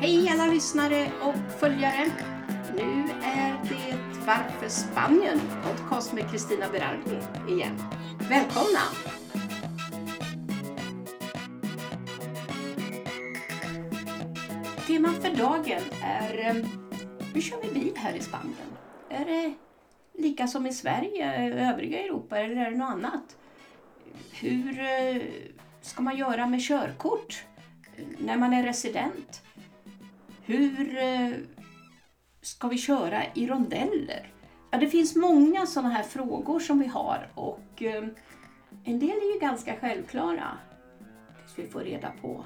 Hej alla lyssnare och följare! Nu är det Varför Spanien? Podcast med Kristina Berardi igen. Välkomna! Temat för dagen är eh, hur kör vi bil här i Spanien? Är det lika som i Sverige, övriga Europa eller är det något annat? Hur eh, ska man göra med körkort när man är resident? Hur eh, ska vi köra i rondeller? Ja, det finns många sådana här frågor som vi har och eh, en del är ju ganska självklara tills vi får reda på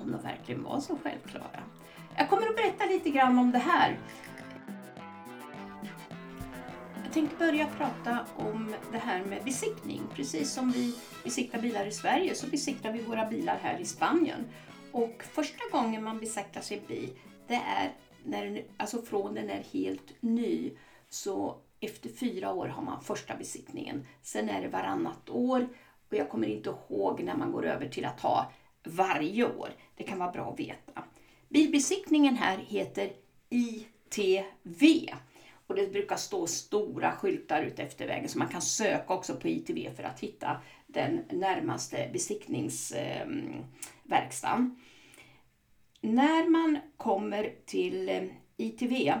om de verkligen var så självklara. Jag kommer att berätta lite grann om det här. Jag tänkte börja prata om det här med besiktning. Precis som vi besiktar bilar i Sverige så besiktar vi våra bilar här i Spanien. Och första gången man besiktar sin bil, det är när den, alltså från den är helt ny. Så efter fyra år har man första besiktningen. Sen är det varannat år och jag kommer inte ihåg när man går över till att ha varje år. Det kan vara bra att veta. Bilbesiktningen här heter ITV. Och det brukar stå stora skyltar ute efter vägen så man kan söka också på ITV för att hitta den närmaste besiktnings... Ehm, verkstaden. När man kommer till eh, ITV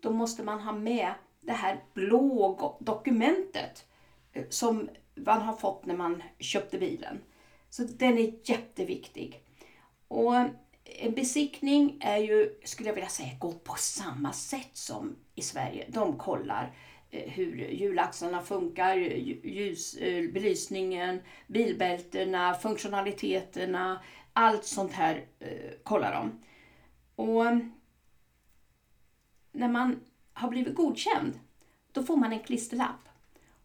då måste man ha med det här blå dokumentet eh, som man har fått när man köpte bilen. Så den är jätteviktig. Och eh, en besiktning är ju, skulle jag vilja säga, går på samma sätt som i Sverige. De kollar eh, Eh, hur hjulaxlarna funkar, ljus, eh, belysningen, bilbältena, funktionaliteterna, allt sånt här eh, kollar de. Och mm, när man har blivit godkänd, då får man en klisterlapp.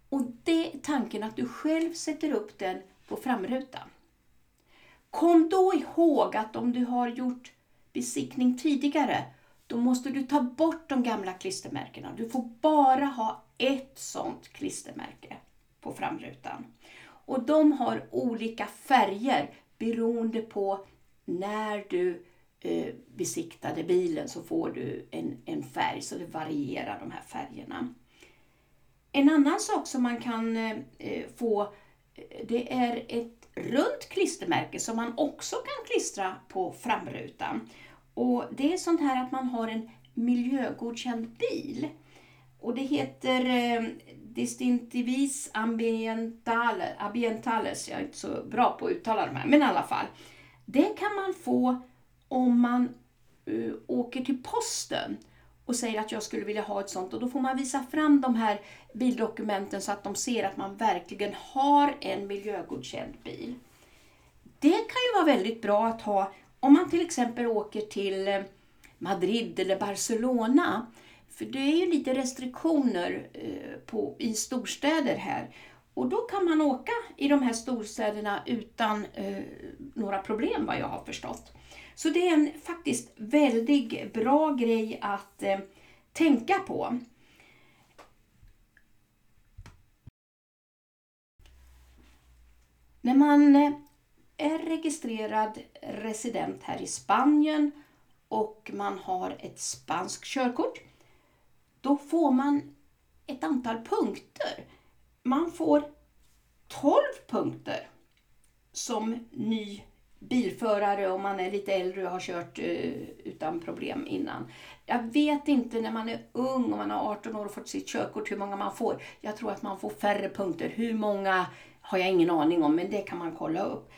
Och det är tanken att du själv sätter upp den på framrutan. Kom då ihåg att om du har gjort besiktning tidigare, då måste du ta bort de gamla klistermärkena. Du får bara ha ett sånt klistermärke på framrutan. Och de har olika färger beroende på när du eh, besiktade bilen så får du en, en färg, så det varierar de här färgerna. En annan sak som man kan eh, få, eh, det är ett runt klistermärke som man också kan klistra på framrutan. Och det är sånt här att man har en miljögodkänd bil. Och det heter eh, Distintivis ambientale, ambientales, jag är inte så bra på att uttala de här, men i alla fall. Det kan man få om man uh, åker till posten och säger att jag skulle vilja ha ett sånt och då får man visa fram de här bildokumenten så att de ser att man verkligen har en miljögodkänd bil. Det kan ju vara väldigt bra att ha om man till exempel åker till eh, Madrid eller Barcelona. För det är ju lite restriktioner eh, på, i storstäder här. Och då kan man åka i de här storstäderna utan eh, några problem vad jag har förstått. Så det är en faktiskt väldigt bra grej att eh, tänka på. När man eh, registrerad resident här i Spanien och man har ett spanskt körkort, då får man ett antal punkter. Man får 12 punkter som ny bilförare om man är lite äldre och har kört eh, utan problem innan. Jag vet inte när man är ung och man har 18 år och fått sitt körkort hur många man får. Jag tror att man får färre punkter. Hur många har jag ingen aning om men det kan man kolla upp.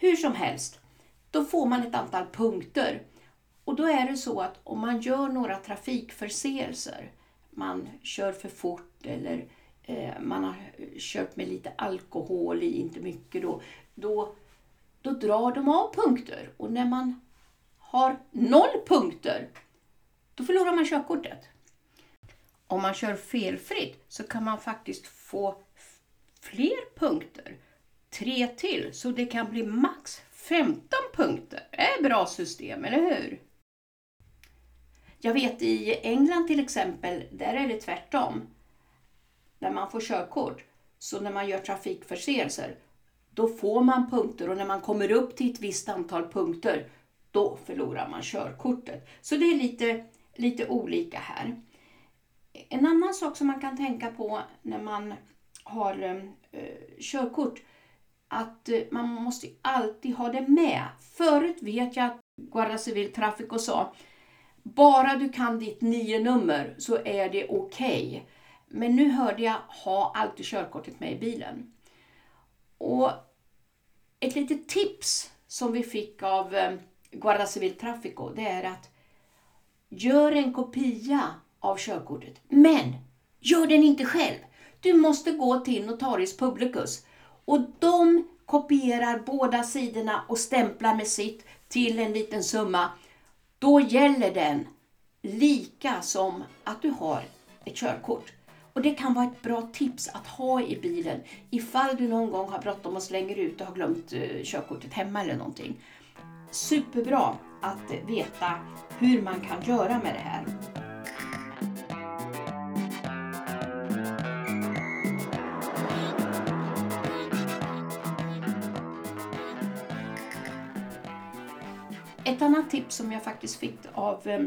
Hur som helst, då får man ett antal punkter. Och då är det så att om man gör några trafikförseelser, man kör för fort eller eh, man har kört med lite alkohol i, inte mycket då, då, då drar de av punkter. Och när man har noll punkter, då förlorar man körkortet. Om man kör felfritt så kan man faktiskt få fler punkter tre till så det kan bli max 15 punkter. Det är ett bra system, eller hur? Jag vet i England till exempel, där är det tvärtom. När man får körkort, så när man gör trafikförseelser, då får man punkter och när man kommer upp till ett visst antal punkter, då förlorar man körkortet. Så det är lite, lite olika här. En annan sak som man kan tänka på när man har eh, körkort, att eh, man måste alltid ha det med. Förut vet jag att Guarda Civil Traffico sa, bara du kan ditt nio nummer så är det okej. Okay. Men nu hörde jag, ha alltid körkortet med i bilen. Och ett litet tips som vi fick av eh, Guarda Civil Traffico, det är att gör en kopia av körkortet. Men gör den inte själv. Du måste gå till Notarius Publicus och de kopierar båda sidorna och stämplar med sitt till en liten summa. Då gäller den lika som att du har ett körkort. Och Det kan vara ett bra tips att ha i bilen ifall du någon gång har bråttom och slänger ut och har glömt eh, körkortet hemma eller någonting. Superbra att veta hur man kan göra med det här. Ett annat tips som jag faktiskt fick av eh,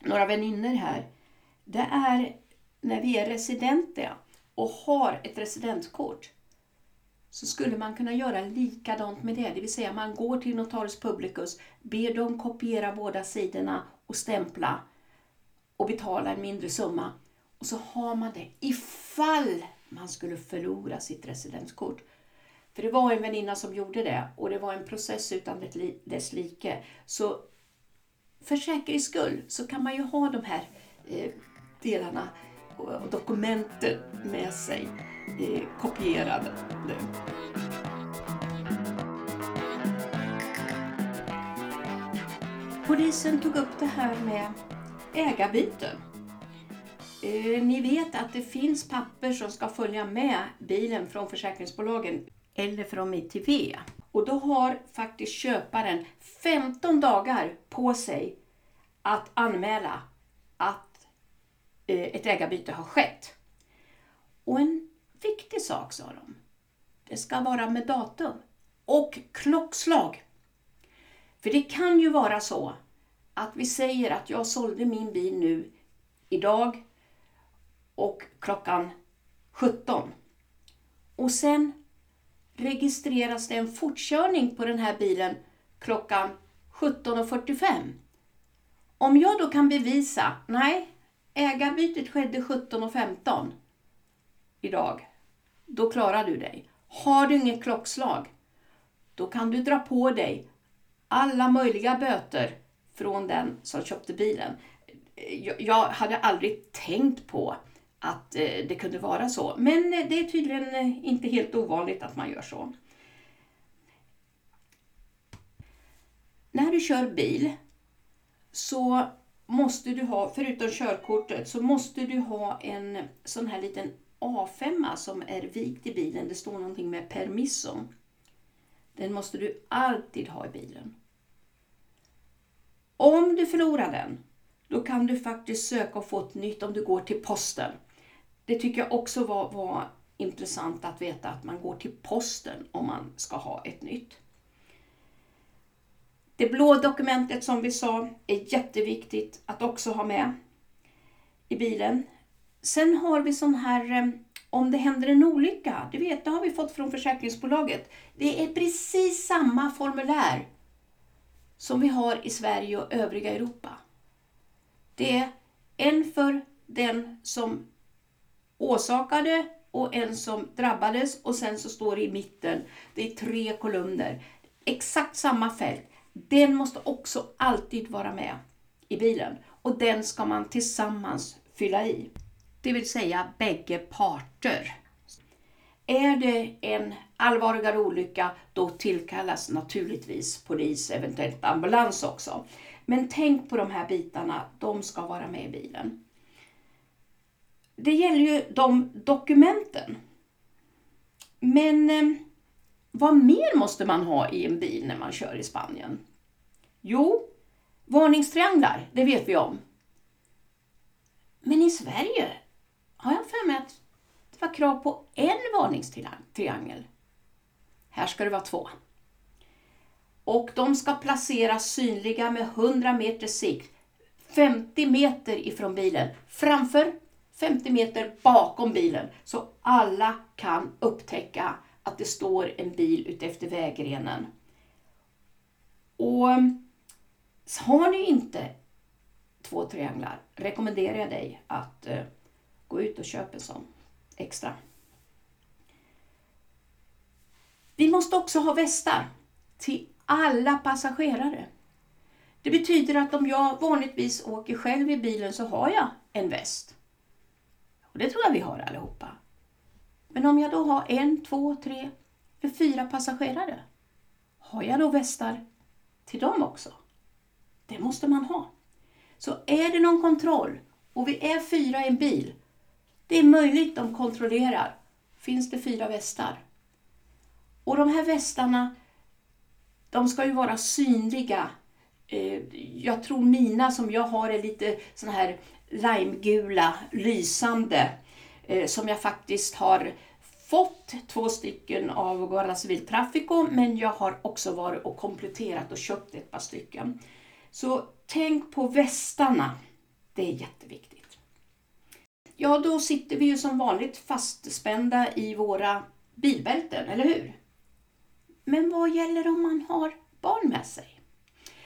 några vänner här, det är när vi är residenter och har ett residentkort så skulle man kunna göra likadant med det. Det vill säga man går till Notarius Publicus, ber dem kopiera båda sidorna och stämpla och betala en mindre summa. Och så har man det ifall man skulle förlora sitt residenskort. För det var en väninna som gjorde det och det var en process utan dess like. Så för säkerhets skull så kan man ju ha de här eh, delarna och dokumenten med sig eh, kopierade. Polisen tog upp det här med ägarbyten. Eh, ni vet att det finns papper som ska följa med bilen från försäkringsbolagen eller från ITV. Och då har faktiskt köparen 15 dagar på sig att anmäla att eh, ett ägarbyte har skett. Och en viktig sak sa de, det ska vara med datum och klockslag. För det kan ju vara så att vi säger att jag sålde min bil nu idag och klockan 17. Och sen registreras det en fortkörning på den här bilen klockan 17.45. Om jag då kan bevisa, nej, ägarbytet skedde 17.15 idag, då klarar du dig. Har du inget klockslag, då kan du dra på dig alla möjliga böter från den som köpte bilen. Jag hade aldrig tänkt på att eh, det kunde vara så. Men eh, det är tydligen eh, inte helt ovanligt att man gör så. När du kör bil så måste du ha, förutom körkortet, så måste du ha en sån här liten A5 som är vikt i bilen. Det står någonting med permisso. Den måste du alltid ha i bilen. Om du förlorar den, då kan du faktiskt söka och få ett nytt om du går till posten. Det tycker jag också var, var intressant att veta att man går till posten om man ska ha ett nytt. Det blå dokumentet som vi sa är jätteviktigt att också ha med i bilen. Sen har vi sån här eh, om det händer en olycka. Du vet, det har vi fått från försäkringsbolaget. Det är precis samma formulär som vi har i Sverige och övriga Europa. Det är en för den som åsakade och en som drabbades och sen så står det i mitten, det är tre kolumner. Exakt samma fält. Den måste också alltid vara med i bilen och den ska man tillsammans fylla i. Det vill säga bägge parter. Är det en allvarligare olycka, då tillkallas naturligtvis polis, eventuellt ambulans också. Men tänk på de här bitarna, de ska vara med i bilen det gäller ju de dokumenten. Men eh, vad mer måste man ha i en bil när man kör i Spanien? Jo, varningstrianglar, det vet vi om. Men i Sverige har jag för mig att det var krav på en varningstriangel. Här ska det vara två. och de ska placeras synliga med 100 meters sikt. 50 meter ifrån bilen. Framför, 50 meter bakom bilen. Så alla kan upptäcka att det står en bil utefter vägrenen. Och har ni inte två trianglar rekommenderar jag dig att eh, gå ut och köpa en sån extra. Vi måste också ha västar till alla passagerare. Det betyder att om jag vanligtvis åker själv i bilen så har jag en väst. Och det tror jag vi har allihopa. Men om jag då har en, två, tre eller fyra passagerare, har jag då västar till dem också? Det måste man ha. Så är det någon kontroll och vi är fyra i en bil, det är möjligt de kontrollerar. Finns det fyra västar? Och de här västarna, de ska ju vara synliga. Eh, jag tror mina som jag har är lite sådana här limegula, lysande, eh, som jag faktiskt har fått två stycken av Guarda Civil Traffico, men jag har också varit och kompletterat och köpt ett par stycken. Så tänk på västarna. Det är jätteviktigt. Ja, då sitter vi ju som vanligt fastspända i våra bilbälten, eller hur? Men vad gäller om man har barn med sig?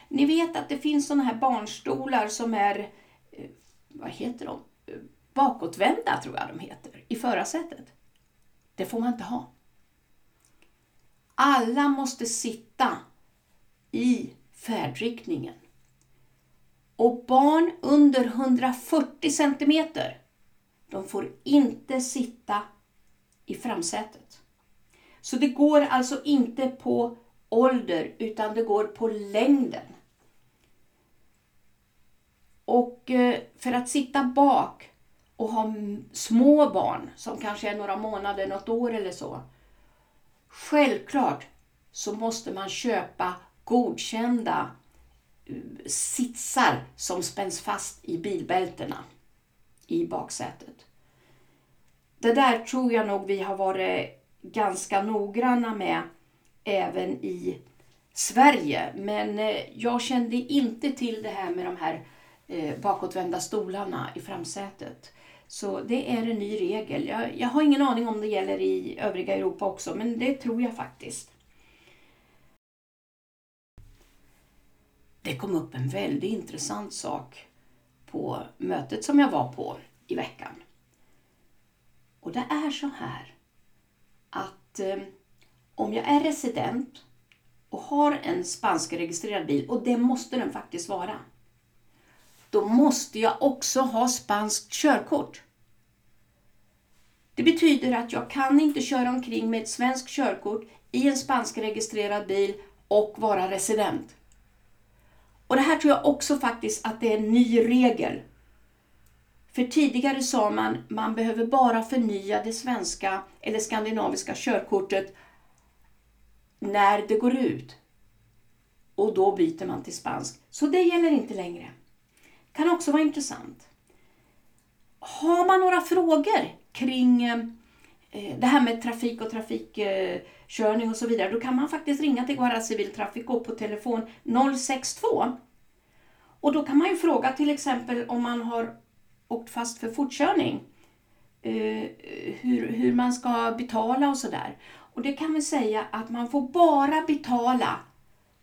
Ni vet att det finns sådana här barnstolar som är, eh, vad heter de? Bakåtvända tror jag de heter, i förarsätet. Det får man inte ha. Alla måste sitta i färdriktningen. Och barn under 140 centimeter, de får inte sitta i framsätet. Så det går alltså inte på ålder utan det går på längden. Och eh, för att sitta bak och ha små barn som kanske är några månader, något år eller så. Självklart så måste man köpa godkända eh, sitsar som spänns fast i bilbältena i baksätet. Det där tror jag nog vi har varit ganska noggranna med även i Sverige. Men eh, jag kände inte till det här med de här eh, bakåtvända stolarna i framsätet. Så det är en ny regel. Jag, jag har ingen aning om det gäller i övriga Europa också, men det tror jag faktiskt. det kom upp en väldigt intressant sak på mötet som jag var på i veckan. Och det är så här att eh, om jag är resident och har en spanskregistrerad bil, och det måste den faktiskt vara, då måste jag också ha spanskt körkort. Det betyder att jag kan inte köra omkring med ett svenskt körkort i en spanskregistrerad bil och vara resident. Och det här tror jag också faktiskt att det är en ny regel. För tidigare sa man man behöver bara förnya det svenska eller skandinaviska körkortet när det går ut. Och då byter man till spansk. Så det gäller inte längre. Kan också vara intressant. Har man några frågor kring eh, det här med trafik och trafikkörning och så vidare, då kan man faktiskt ringa till Guara Civiltrafico på telefon 062. Och då kan man ju fråga till exempel om man har åkt fast för fortkörning, eh, hur, hur man ska betala och sådär. Och det kan vi säga att man får bara betala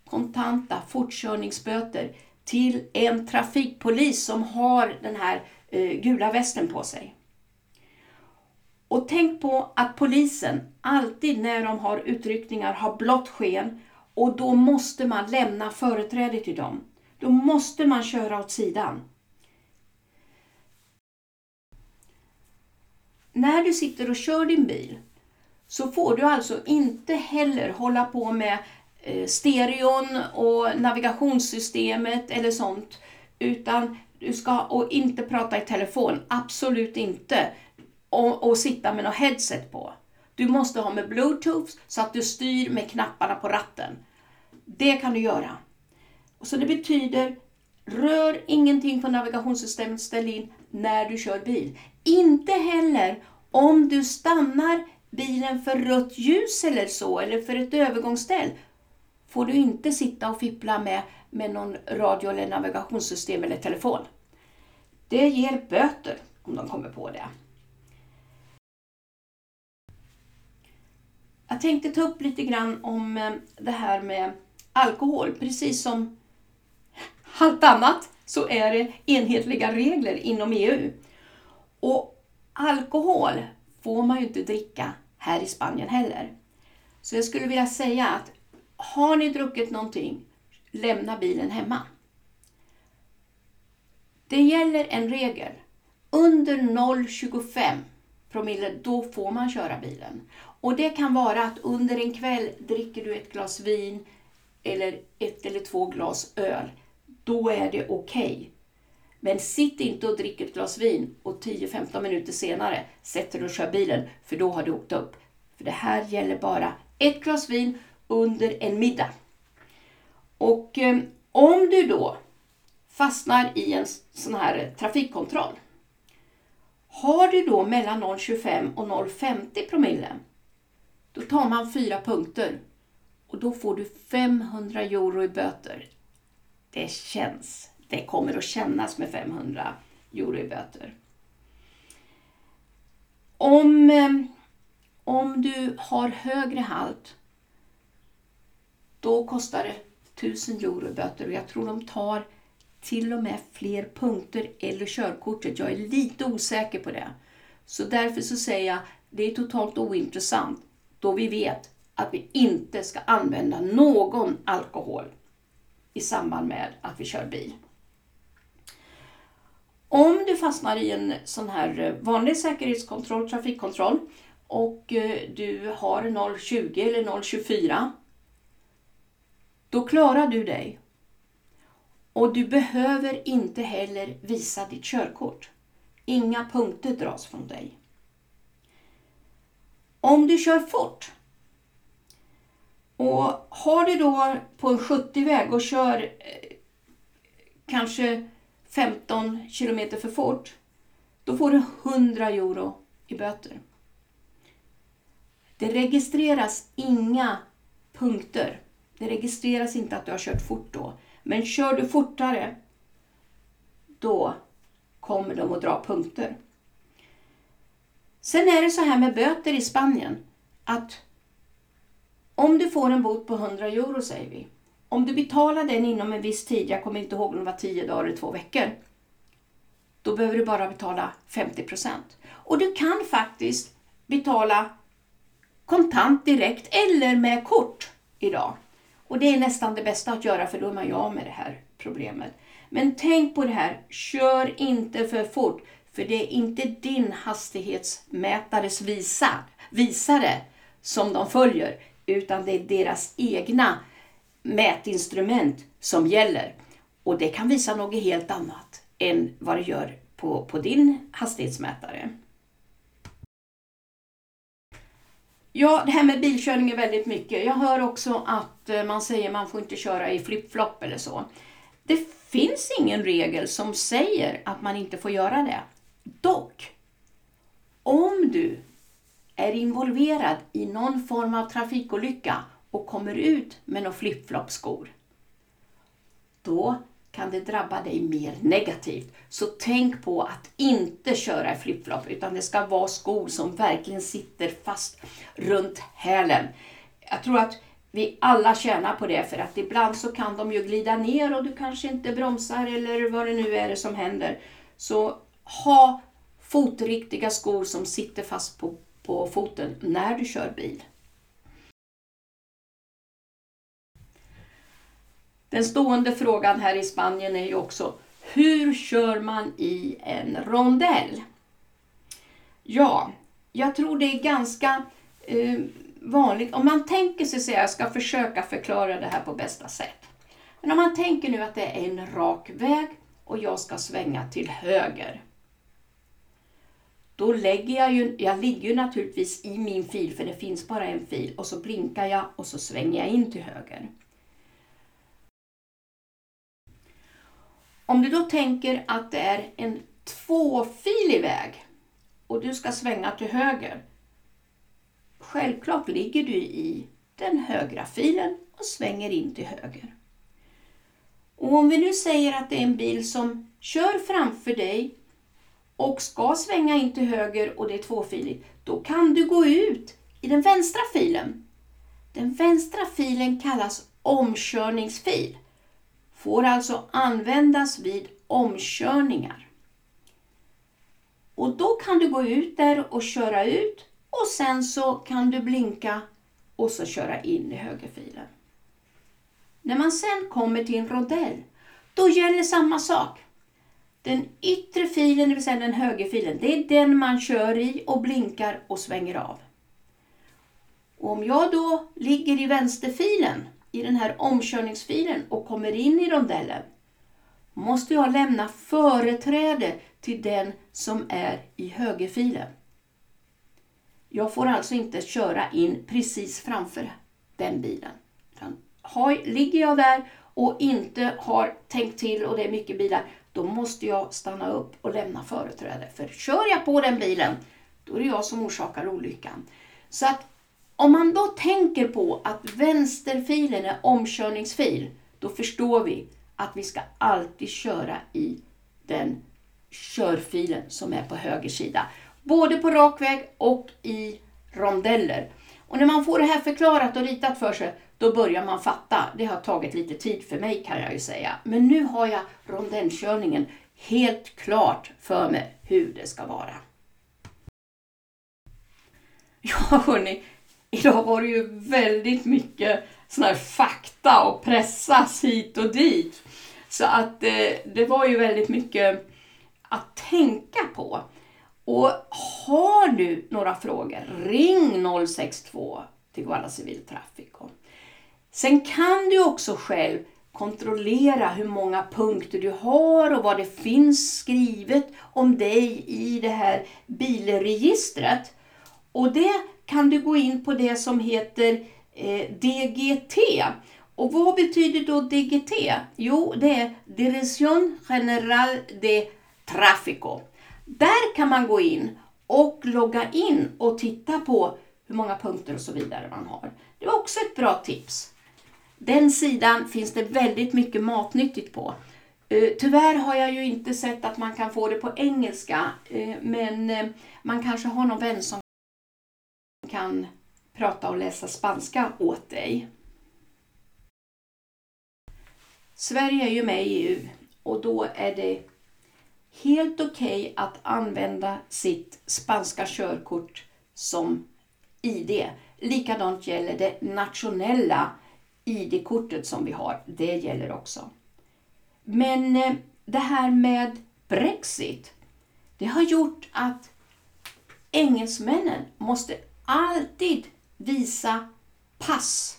kontanta fortkörningsböter till en trafikpolis som har den här eh, gula västen på sig. Och tänk på att polisen alltid när de har utryckningar har blått sken och då måste man lämna företräde till dem. Då måste man köra åt sidan. När du sitter och kör din bil så får du alltså inte heller hålla på med eh, Eh, stereon och navigationssystemet eller sånt. Utan du ska och inte prata i telefon, absolut inte och, och sitta med något headset på. Du måste ha med bluetooth så att du styr med knapparna på ratten. Det kan du göra. Så det betyder rör ingenting på navigationssystemet, ställ in när du kör bil. Inte heller om du stannar bilen för rött ljus eller så, eller för ett övergångsställ får du inte sitta och fippla med, med någon radio eller navigationssystem eller telefon. Det ger böter om de kommer på det. Jag tänkte ta upp lite grann om eh, det här med alkohol. Precis som allt annat så är det enhetliga regler inom EU. Och alkohol får man ju inte dricka här i Spanien heller. Så jag skulle vilja säga att har ni druckit någonting, lämna bilen hemma. Det gäller en regel. Under 0,25 promille, då får man köra bilen. Och det kan vara att under en kväll dricker du ett glas vin eller ett eller två glas öl. Då är det okej. Okay. Men sitt inte och drick ett glas vin och 10-15 minuter senare sätter du och kör bilen, för då har du åkt upp. För det här gäller bara ett glas vin under en middag. Och eh, om du då fastnar i en sån här trafikkontroll. Har du då mellan 0,25 och 0,50 promille, då tar man fyra punkter och då får du 500 euro i böter. Det känns. Det kommer att kännas med 500 euro i böter. Om, eh, om du har högre halt, då kostar det 1000 euro i böter och jag tror de tar till och med fler punkter eller körkortet. Jag är lite osäker på det. Så därför så säger jag det är totalt ointressant då vi vet att vi inte ska använda någon alkohol i samband med att vi kör bil. Om du fastnar i en sån här eh, vanlig säkerhetskontroll, trafikkontroll och eh, du har 0,20 eller 0,24 då klarar du dig och du behöver inte heller visa ditt körkort. Inga punkter dras från dig. Om du kör fort och har du då på en 70-väg och kör eh, kanske 15 kilometer för fort, då får du 100 euro i böter. Det registreras inga punkter. Det registreras inte att du har kört fort då. Men kör du fortare, då kommer de att dra punkter. Sen är det så här med böter i Spanien att om du får en bot på 100 euro säger vi. Om du betalar den inom en viss tid, jag kommer inte ihåg om det var 10 dagar eller 2 veckor. Då behöver du bara betala 50 procent. Och du kan faktiskt betala kontant direkt eller med kort idag. Och det är nästan det bästa att göra för då är man ju av med det här problemet. Men tänk på det här, kör inte för fort. För det är inte din hastighetsmätares visa, visare som de följer, utan det är deras egna mätinstrument som gäller. Och det kan visa något helt annat än vad det gör på, på din hastighetsmätare. Ja, det här med bilkörning är väldigt mycket. Jag hör också att eh, man säger att man får inte köra i flip-flop eller så. Det finns ingen regel som säger att man inte får göra det. Dock, om du är involverad i någon form av trafikolycka och kommer ut med några flip-flop-skor, då kan det drabba dig mer negativt. Så tänk på att inte köra i flip-flop utan det ska vara skor som verkligen sitter fast runt hälen. Jag tror att vi alla tjänar på det för att ibland så kan de ju glida ner och du kanske inte bromsar eller vad det nu är som händer. Så ha fotriktiga skor som sitter fast på, på foten när du kör bil. Den stående frågan här i Spanien är ju också hur kör man i en rondell? Ja, jag tror det är ganska eh, vanligt. Om man tänker sig, så jag ska försöka förklara det här på bästa sätt. Men om man tänker nu att det är en rak väg och jag ska svänga till höger. Då lägger jag ju, jag ligger ju naturligtvis i min fil för det finns bara en fil och så blinkar jag och så svänger jag in till höger. Om du då tänker att det är en tvåfilig väg och du ska svänga till höger. Självklart ligger du i den högra filen och svänger in till höger. Och om vi nu säger att det är en bil som kör framför dig och ska svänga in till höger och det är tvåfiligt, då kan du gå ut i den vänstra filen. Den vänstra filen kallas omkörningsfil. Får alltså användas vid omkörningar. Och då kan du gå ut där och köra ut och sen så kan du blinka och så köra in i högerfilen. När man sen kommer till en rondell, då gäller samma sak. Den yttre filen, det vill säga den högerfilen, det är den man kör i och blinkar och svänger av. Och om jag då ligger i vänsterfilen, i den här omkörningsfilen och kommer in i rondellen, måste jag lämna företräde till den som är i högerfilen. Jag får alltså inte köra in precis framför den bilen. Har, ligger jag där och inte har tänkt till och det är mycket bilar, då måste jag stanna upp och lämna företräde. För kör jag på den bilen, då är det jag som orsakar olyckan. Så att om man då tänker på att vänsterfilen är omkörningsfil, då förstår vi att vi ska alltid köra i den körfilen som är på höger sida. Både på rak väg och i rondeller. Och när man får det här förklarat och ritat för sig, då börjar man fatta. Det har tagit lite tid för mig kan jag ju säga. Men nu har jag rondellkörningen helt klart för mig hur det ska vara. Ja hörni, idag var det ju väldigt mycket sån här fakta och pressas hit och dit. Så att eh, det var ju väldigt mycket att tänka på. Och har du några frågor, ring 062 till Guarda Civil Traffico. Sen kan du också själv kontrollera hur många punkter du har och vad det finns skrivet om dig i det här bilregistret. Och det kan du gå in på det som heter eh, DGT. Och vad betyder då DGT? Jo, det är Direction General de Tráfico. Där kan man gå in och logga in och titta på hur många punkter och så vidare man har. Det var också ett bra tips. Den sidan finns det väldigt mycket matnyttigt på. Eh, tyvärr har jag ju inte sett att man kan få det på engelska, eh, men eh, man kanske har någon vän som kan prata och läsa spanska åt dig. Sverige är ju med i EU och då är det helt okej okay att använda sitt spanska körkort som ID. Likadant gäller det nationella ID-kortet som vi har. Det gäller också. Men eh, det här med Brexit, det har gjort att engelsmännen måste alltid visa pass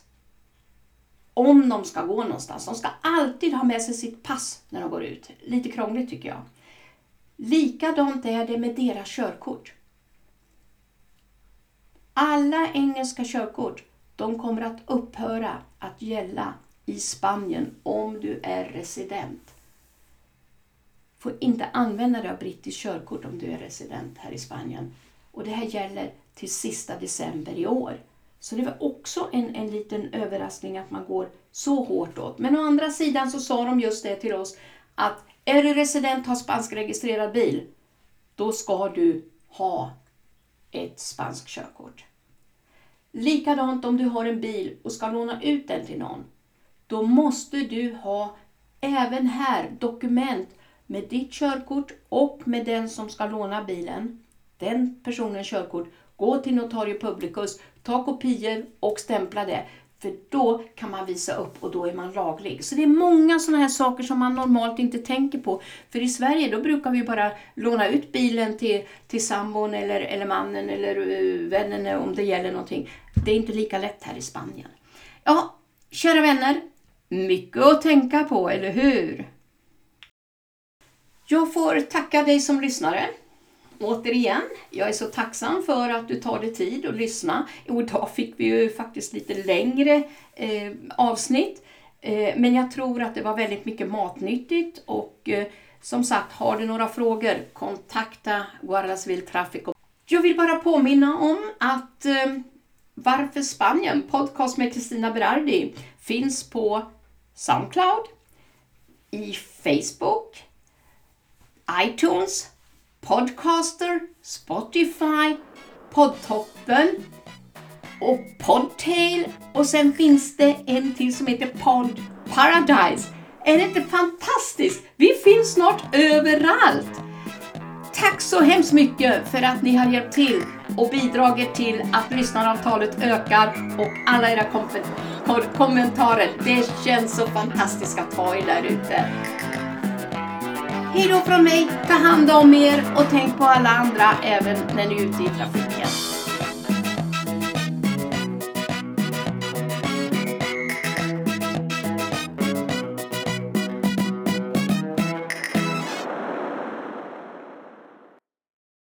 om de ska gå någonstans. De ska alltid ha med sig sitt pass när de går ut. Lite krångligt tycker jag. Likadant är det med deras körkort. Alla engelska körkort de kommer att upphöra att gälla i Spanien om du är resident. får inte använda dig av brittiskt körkort om du är resident här i Spanien. Och det här gäller till sista december i år. Så det var också en, en liten överraskning att man går så hårt åt. Men å andra sidan så sa de just det till oss att är du resident och har spansk registrerad bil, då ska du ha ett spanskt körkort. Likadant om du har en bil och ska låna ut den till någon. Då måste du ha även här dokument med ditt körkort och med den som ska låna bilen. Den personens körkort. Gå till notarie publicus, ta kopior och stämpla det. För då kan man visa upp och då är man laglig. Så det är många sådana här saker som man normalt inte tänker på. För i Sverige då brukar vi bara låna ut bilen till, till sambon eller, eller mannen eller uh, vännen om det gäller någonting. Det är inte lika lätt här i Spanien. Ja, kära vänner. Mycket att tänka på, eller hur? Jag får tacka dig som lyssnare återigen, jag är så tacksam för att du tar dig tid att lyssna. Och idag fick vi ju faktiskt lite längre eh, avsnitt. Eh, men jag tror att det var väldigt mycket matnyttigt och eh, som sagt, har du några frågor, kontakta Guardas Traffic. Jag vill bara påminna om att eh, Varför Spanien? Podcast med Kristina Berardi finns på Soundcloud, i Facebook, iTunes, Podcaster, Spotify, Podtoppen och Podtail och sen finns det en till som heter Pod Paradise. Är det inte fantastiskt? Vi finns snart överallt! Tack så hemskt mycket för att ni har hjälpt till och bidragit till att lyssnarantalet ökar och alla era kom kommentarer. Det känns så fantastiskt att ha er där ute. Hej då från mig, ta hand om er och tänk på alla andra även när ni är ute i trafiken.